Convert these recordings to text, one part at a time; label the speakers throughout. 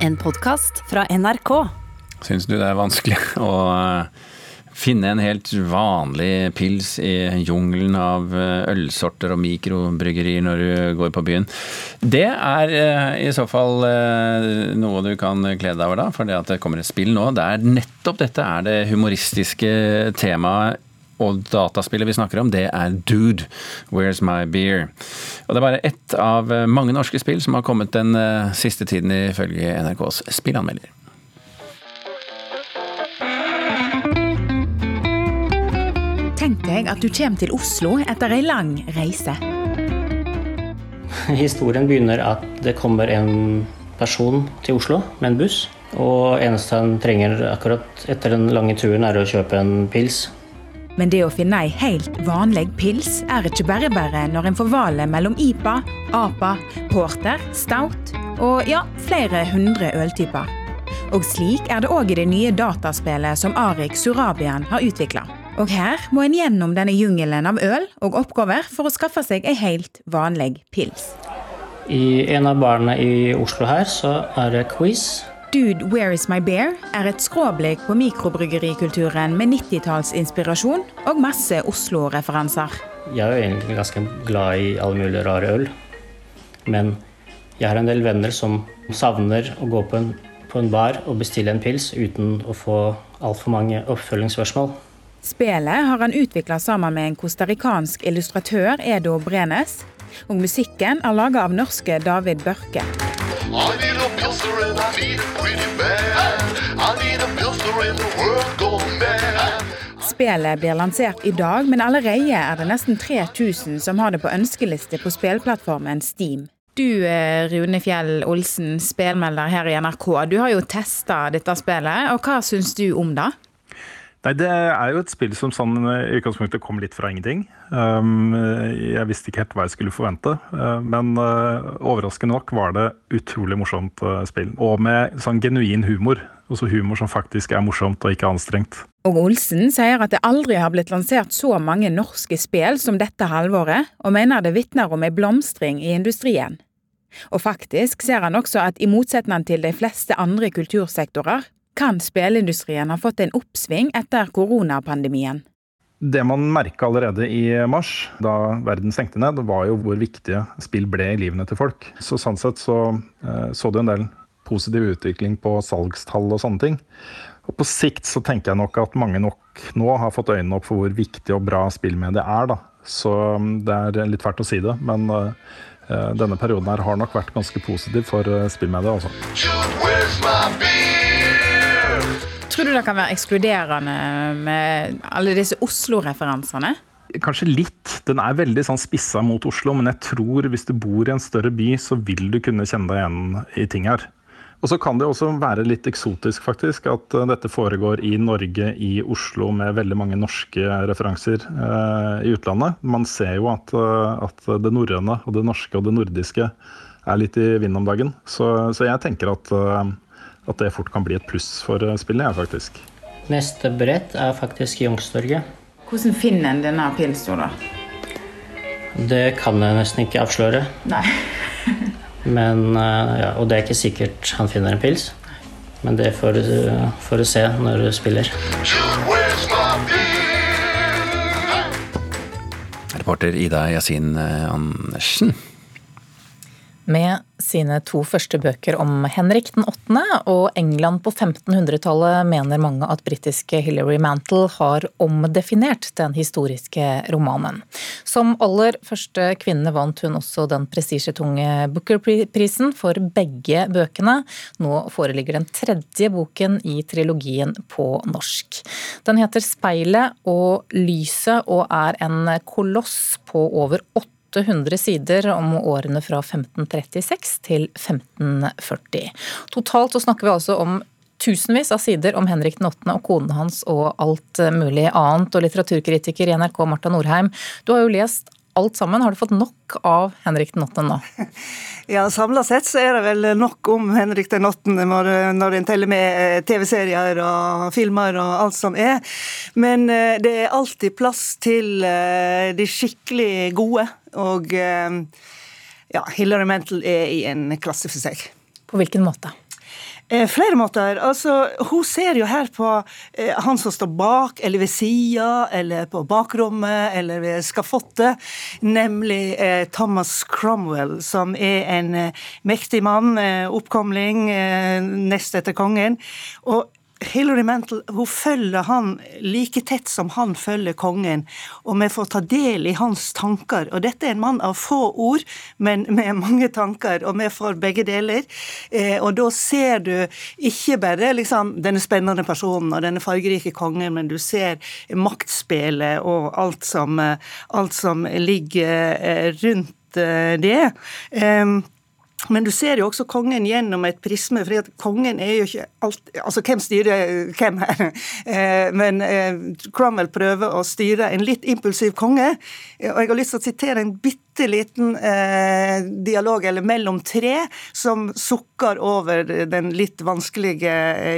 Speaker 1: En podkast fra NRK.
Speaker 2: Syns du det er vanskelig å eh, finne en helt vanlig pils i jungelen av eh, ølsorter og mikrobryggerier når du går på byen? Det er eh, i så fall noe du kan glede deg over da, for det at det kommer et spill nå. Det er nettopp dette er det humoristiske temaet og dataspillet vi snakker om, det er Dude, Where's My Beer? Og det er bare ett av mange norske spill som har kommet den siste tiden, ifølge NRKs spillanmelder.
Speaker 3: Tenk deg at du kommer til Oslo etter ei lang reise.
Speaker 4: Historien begynner at det kommer en person til Oslo med en buss. Og eneste han trenger akkurat etter den lange turen, er å kjøpe en pils.
Speaker 3: Men det å finne ei helt vanlig pils er ikke bare bare når en får valget mellom IPA, APA, Porter, Stout og ja, flere hundre øltyper. Og slik er det òg i det nye dataspillet som Arik Surabian har utvikla. Og her må en gjennom denne jungelen av øl og oppgaver for å skaffe seg ei helt vanlig pils.
Speaker 4: I en av barene i Oslo her så er det quiz.
Speaker 3: Dude, Where Is My Bear er et skråblikk på mikrobryggerikulturen med 90-tallsinspirasjon og masse Oslo-referanser.
Speaker 4: Jeg er jo egentlig ganske glad i alle mulige rare øl. Men jeg har en del venner som savner å gå på en, på en bar og bestille en pils uten å få altfor mange oppfølgingsspørsmål.
Speaker 3: Spelet har han utvikla sammen med en costaricansk illustratør, Edo Brenes. Og musikken er laga av norske David Børke. Spillet blir lansert i dag, men allerede er det nesten 3000 som har det på ønskeliste på spillplattformen Steam. Du eh, Rune Fjell Olsen, spelmelder her i NRK. Du har jo testa dette spillet, og hva syns du om det?
Speaker 5: Nei, Det er jo et spill som sånn, i utgangspunktet kom litt fra ingenting. Um, jeg visste ikke helt hva jeg skulle forvente, uh, men uh, overraskende nok var det utrolig morsomt uh, spill. Og med sånn genuin humor. Også humor som faktisk er morsomt og ikke anstrengt.
Speaker 3: Og Olsen sier at det aldri har blitt lansert så mange norske spill som dette halvåret, og mener det vitner om ei blomstring i industrien. Og faktisk ser han også at i motsetning til de fleste andre kultursektorer, kan spillindustrien ha fått en oppsving etter koronapandemien.
Speaker 5: Det man merka allerede i mars, da verden stengte ned, var jo hvor viktige spill ble i livene til folk. Så sånn sett så, eh, så du en del positiv utvikling på salgstall og sånne ting. Og på sikt så tenker jeg nok at mange nok nå har fått øynene opp for hvor viktig og bra spillmedie er, da. Så mm, det er litt fælt å si det, men uh, denne perioden her har nok vært ganske positiv for uh, spillmediet, altså.
Speaker 3: Tror du det kan være ekskluderende med alle disse Oslo-referansene?
Speaker 5: Kanskje litt. Den er veldig sånn spissa mot Oslo, men jeg tror hvis du bor i en større by, så vil du kunne kjenne deg igjen i ting her. Og så kan det også være litt eksotisk, faktisk, at uh, dette foregår i Norge, i Oslo, med veldig mange norske referanser eh, i utlandet. Man ser jo at, uh, at, det norrøne og det norske og det nordiske er litt i vinden om dagen. Så, så jeg tenker at at det fort kan bli et pluss for eh, spillet, ja, faktisk.
Speaker 4: Neste brett er faktisk Youngstorget.
Speaker 3: Hvordan finner en denne pilsen, da?
Speaker 4: Det kan jeg nesten ikke avsløre.
Speaker 3: Nei.
Speaker 4: Men, eh, ja, og det er ikke sikkert han finner en pils. Men det får du se når du spiller.
Speaker 2: Reporter Ida Yasin eh, Andersen.
Speaker 6: Med sine to første bøker om Henrik den 8. og England på 1500-tallet mener mange at britiske Hilary Mantle har omdefinert den historiske romanen. Som aller første kvinne vant hun også den prestisjetunge Booker-prisen for begge bøkene. Nå foreligger den tredje boken i trilogien på norsk. Den heter Speilet og lyset og er en koloss på over 8 800 sider om årene fra 1536 til 1540. Totalt så snakker vi altså om tusenvis av sider om Henrik den 8. og konen hans og alt mulig annet. Og litteraturkritiker i NRK, Marta Norheim, du har jo lest alt sammen. Har du fått nok av Henrik den 8. nå?
Speaker 7: Ja, Samla sett så er det vel nok om Henrik den 8. når, en teller med eh, TV-serier og filmer og alt som er. Men eh, det er alltid plass til eh, de skikkelig gode. Og ja, Hillary Mantel er i en klasse for seg.
Speaker 6: På hvilken måte?
Speaker 7: Eh, flere måter. Altså, hun ser jo her på eh, han som står bak, eller ved sida, eller på bakrommet, eller ved skafottet, nemlig eh, Thomas Cromwell, som er en mektig mann, oppkomling, nest etter kongen. Og Hilary Mantel hun følger han like tett som han følger kongen, og vi får ta del i hans tanker. Og dette er en mann av få ord, men med mange tanker, og vi får begge deler. Eh, og da ser du ikke bare liksom, denne spennende personen og denne fargerike kongen, men du ser maktspillet og alt som, eh, alt som ligger eh, rundt eh, det. Um, men du ser jo også kongen gjennom et prisme, for kongen er jo ikke alt Altså, hvem styrer hvem her? Eh, men eh, Cromwell prøver å styre en litt impulsiv konge. Og jeg har lyst til å sitere en bitte liten eh, dialog eller mellom tre som sukker over den litt vanskelige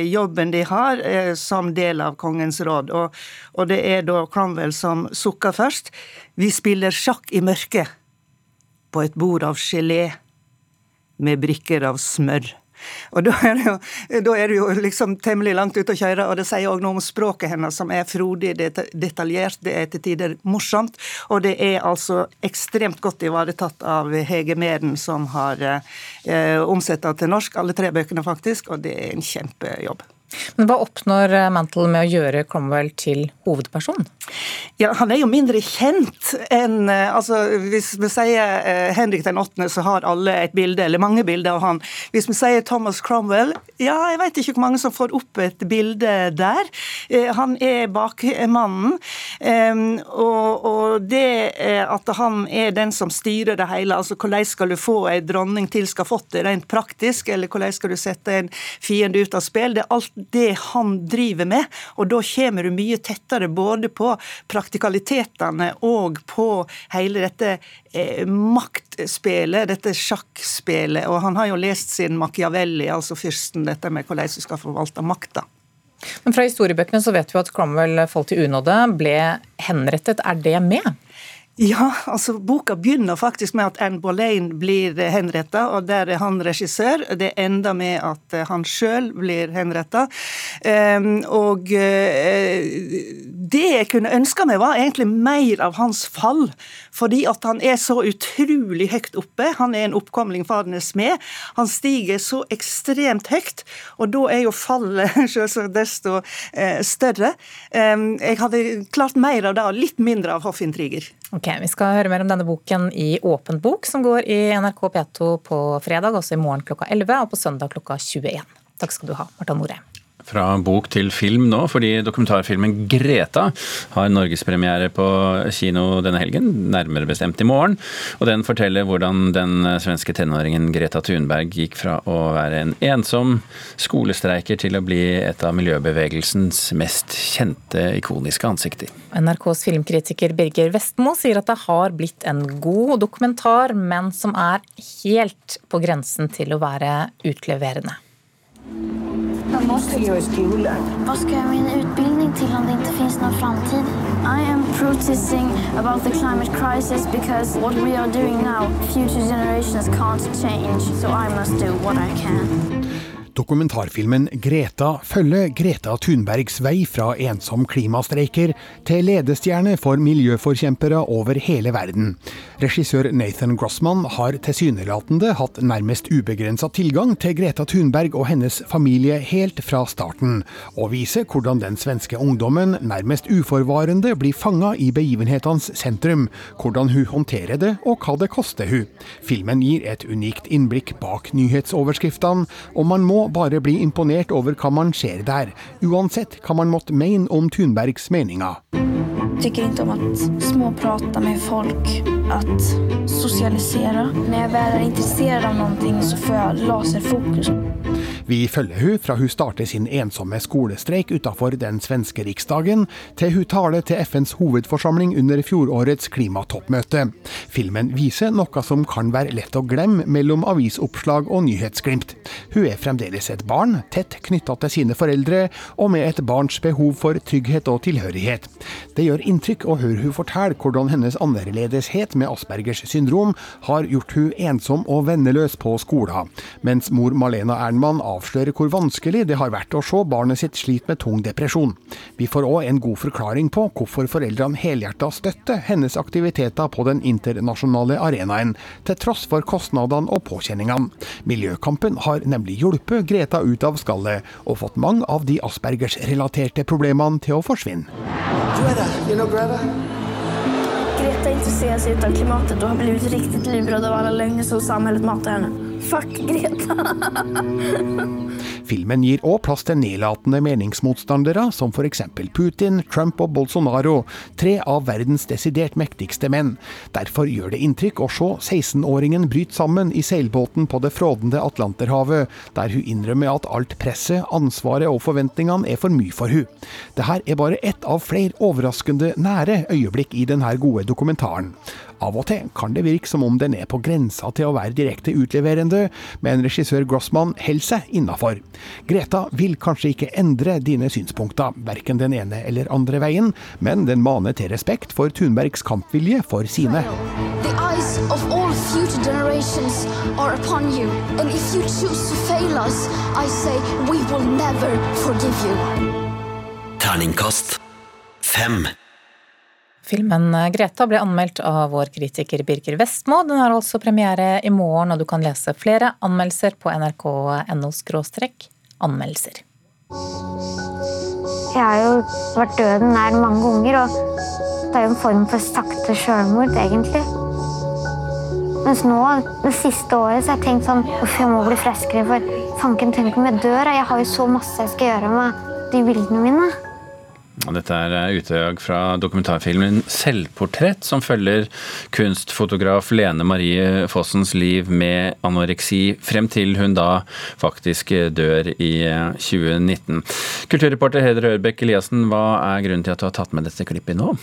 Speaker 7: jobben de har som del av kongens råd. Og, det er da Cromwell som sukker først. Vi spiller sjakk i mørket på et bord av gelé med brikker av smør. Og da er, jo, da er det jo liksom temmelig langt ute å kjøre, og det sier òg noe om språket hennes, som er frodig, det er detaljert, det er til tider morsomt. Og det er altså ekstremt godt ivaretatt av Hege Meren, som har eh, omsett det til norsk, alle tre bøkene faktisk, og det er en kjempejobb.
Speaker 6: Men Hva oppnår eh, Mantle med å gjøre Cromwell til hovedperson?
Speaker 7: Ja, Han er jo mindre kjent enn eh, altså Hvis vi sier eh, Henrik den 8., så har alle et bilde, eller mange bilder av han. Hvis vi sier Thomas Cromwell, ja, jeg vet ikke hvor mange som får opp et bilde der. Han er bakmannen. Og, og, det at han er den som styrer det hele, altså hvordan skal du få ei dronning til skal fått det rent praktisk, eller hvordan skal du sette en fiende ut av spill, det er alt det han driver med. Og da kommer du mye tettere både på praktikalitetene og på hele dette eh, maktspillet, dette sjakkspillet. Og han har jo lest sin Machiavelli, altså fyrsten, dette med hvordan du skal forvalte makta.
Speaker 6: Men fra historiebøkene så vet vi at Cromwell falt i unåde, ble henrettet. Er det med?
Speaker 7: Ja, altså boka begynner faktisk med at Anne Boleyn blir henretta, og der er han regissør. Det ender med at eh, han sjøl blir henretta. Um, og uh, det jeg kunne ønska meg, var egentlig mer av hans fall. Fordi at han er så utrolig høyt oppe. Han er en oppkomling Fadernes med. Han stiger så ekstremt høyt, og da er jo fallet selvsagt desto uh, større. Um, jeg hadde klart mer av det, og litt mindre av hoffintriger.
Speaker 6: Ok, Vi skal høre mer om denne boken i Åpent bok, som går i NRK P2 på fredag, også i morgen klokka 11 og på søndag klokka 21. Takk skal du ha, Marta Norheim.
Speaker 2: Fra bok til film nå, fordi dokumentarfilmen 'Greta' har norgespremiere på kino denne helgen, nærmere bestemt i morgen. Og den forteller hvordan den svenske tenåringen Greta Thunberg gikk fra å være en ensom skolestreiker til å bli et av miljøbevegelsens mest kjente, ikoniske ansikter.
Speaker 6: NRKs filmkritiker Birger Vestmo sier at det har blitt en god dokumentar, men som er helt på grensen til å være utleverende.
Speaker 8: Vad ska jag en utbildning till om det inte finns någon framtid? I am protesting about the climate crisis because what we are doing now, future generations can't change. So I must do what I can.
Speaker 9: Dokumentarfilmen 'Greta' følger Greta Thunbergs vei fra ensom klimastreiker til ledestjerne for miljøforkjempere over hele verden. Regissør Nathan Grossman har tilsynelatende hatt nærmest ubegrensa tilgang til Greta Thunberg og hennes familie helt fra starten, og viser hvordan den svenske ungdommen nærmest uforvarende blir fanga i begivenhetenes sentrum, hvordan hun håndterer det og hva det koster hun. Filmen gir et unikt innblikk bak nyhetsoverskriftene, og man må bare bli imponert over hva man ser der, uansett hva man måtte mene om Thunbergs meninger.
Speaker 8: Jeg Tycker ikke om att småprata med folk, att socialisera. Når jeg er är intresserad av noe, så får jeg laserfokus.
Speaker 9: Vi følger hun fra hun starter sin ensomme skolestreik utafor den svenske riksdagen, til hun taler til FNs hovedforsamling under fjorårets klimatoppmøte. Filmen viser noe som kan være lett å glemme mellom avisoppslag og nyhetsglimt. Hun er fremdeles et barn, tett knytta til sine foreldre, og med et barns behov for trygghet og tilhørighet. Det gjør inntrykk å høre hun fortelle hvordan hennes annerledeshet med Aspergers syndrom har gjort hun ensom og venneløs på skolen, mens mor Malena Ernmann avslører hvor vanskelig det har vært å se barnet sitt slite med tung depresjon. Vi får òg en god forklaring på hvorfor foreldrene helhjerta støtter hennes aktiviteter på den internasjonale arenaen, til tross for kostnadene og påkjenningene. Miljøkampen har nemlig hjulpet Greta ut av skallet, og fått mange av de Aspergers-relaterte problemene til å forsvinne.
Speaker 10: Greta, you know Greta?
Speaker 8: Greta intresserer seg ut av klimatet og har blivit riktigt livrädd av alla lögner som samhället matar henne. Fuck Greta!
Speaker 9: Filmen gir òg plass til nedlatende meningsmotstandere, som f.eks. Putin, Trump og Bolsonaro, tre av verdens desidert mektigste menn. Derfor gjør det inntrykk å se 16-åringen bryte sammen i seilbåten på det frådende Atlanterhavet, der hun innrømmer at alt presset, ansvaret og forventningene er for mye for hun. Dette er bare ett av flere overraskende nære øyeblikk i denne gode dokumentaren. Av og til kan det virke som om den er på grensa til å være direkte utleverende, men regissør Grossman holder seg innafor. Greta vil kanskje ikke endre dine synspunkter, verken den ene eller andre veien, men den maner til respekt for Thunbergs kampvilje for sine.
Speaker 8: The eyes of all future generations are upon you. And if you choose to fail us, I say we will never forgive you.
Speaker 11: Terningkast fem.
Speaker 6: Filmen Greta ble anmeldt av vår kritiker Birger Vestmo. Den har altså premiere i morgen, og du kan lese flere anmeldelser på nrk.no anmeldelser.
Speaker 12: Jeg har jo vært døden nær mange ganger, og det er jo en form for sakte sjølmord, egentlig. Mens nå, det siste året, så har jeg tenkt sånn Uff, jeg må bli friskere, for fanken, tenk om jeg dør? Jeg har jo så masse jeg skal gjøre med de bildene mine.
Speaker 2: Dette er utdrag fra dokumentarfilmen 'Selvportrett', som følger kunstfotograf Lene Marie Fossens liv med anoreksi, frem til hun da faktisk dør i 2019. Kulturreporter Heder Ørbekk Eliassen, hva er grunnen til at du har tatt med dette klippet nå?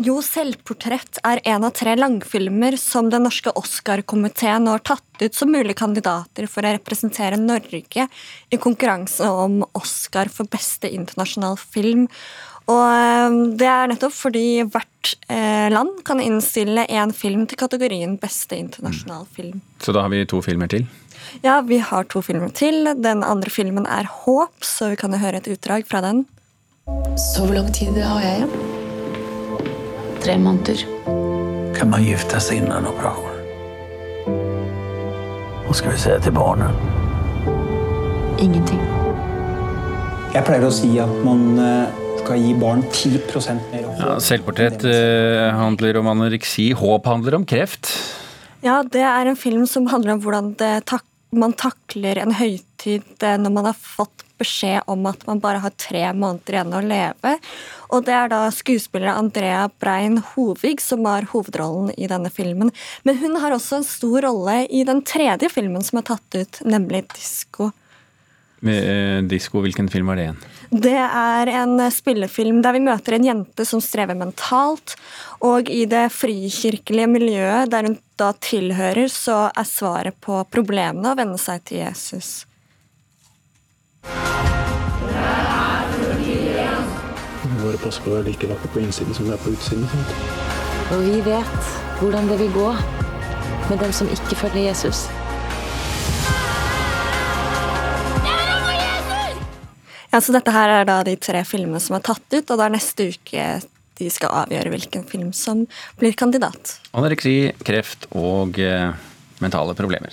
Speaker 13: Jo, 'Selvportrett' er en av tre langfilmer som den norske Oscar-komiteen har tatt ut som mulige kandidater for å representere Norge i konkurranse om Oscar for beste internasjonal film. Og det er nettopp fordi hvert land kan innstille én film til kategorien beste internasjonal film.
Speaker 2: Så da har vi to filmer til?
Speaker 13: Ja, vi har to filmer til. Den andre filmen er 'Håp', så vi kan høre et utdrag fra den.
Speaker 14: Så hvor lang tid har jeg igjen? Tre måneder.
Speaker 15: Kan man gifte seg innen operasjon? Hva skal vi si til barnet?
Speaker 14: Ingenting.
Speaker 16: Jeg pleier å si at man skal gi barn 10% mer
Speaker 2: ja, Selvportrett eh, handler om anoreksi, håp handler om kreft.
Speaker 13: Ja, det er en film som handler om hvordan tak man takler en høytid når man har fått beskjed om at man bare har tre måneder igjen å leve. Og det er da skuespiller Andrea Brein Hovig som har hovedrollen i denne filmen. Men hun har også en stor rolle i den tredje filmen som er tatt ut, nemlig Disko.
Speaker 2: Med, Disko, hvilken film var det igjen?
Speaker 13: Det er en spillefilm der vi møter en jente som strever mentalt. Og i det frikirkelige miljøet der hun da tilhører, så er svaret på problemene å venne seg til Jesus.
Speaker 16: Bare passe på å være like vakker på innsiden som du er på utsiden. Sant?
Speaker 14: Og vi vet hvordan det vil gå med dem som ikke følger Jesus.
Speaker 13: Ja, så Dette her er da de tre filmene som er tatt ut, og det er neste uke de skal avgjøre hvilken film som blir kandidat.
Speaker 2: Anoreksi, kreft og eh, mentale problemer.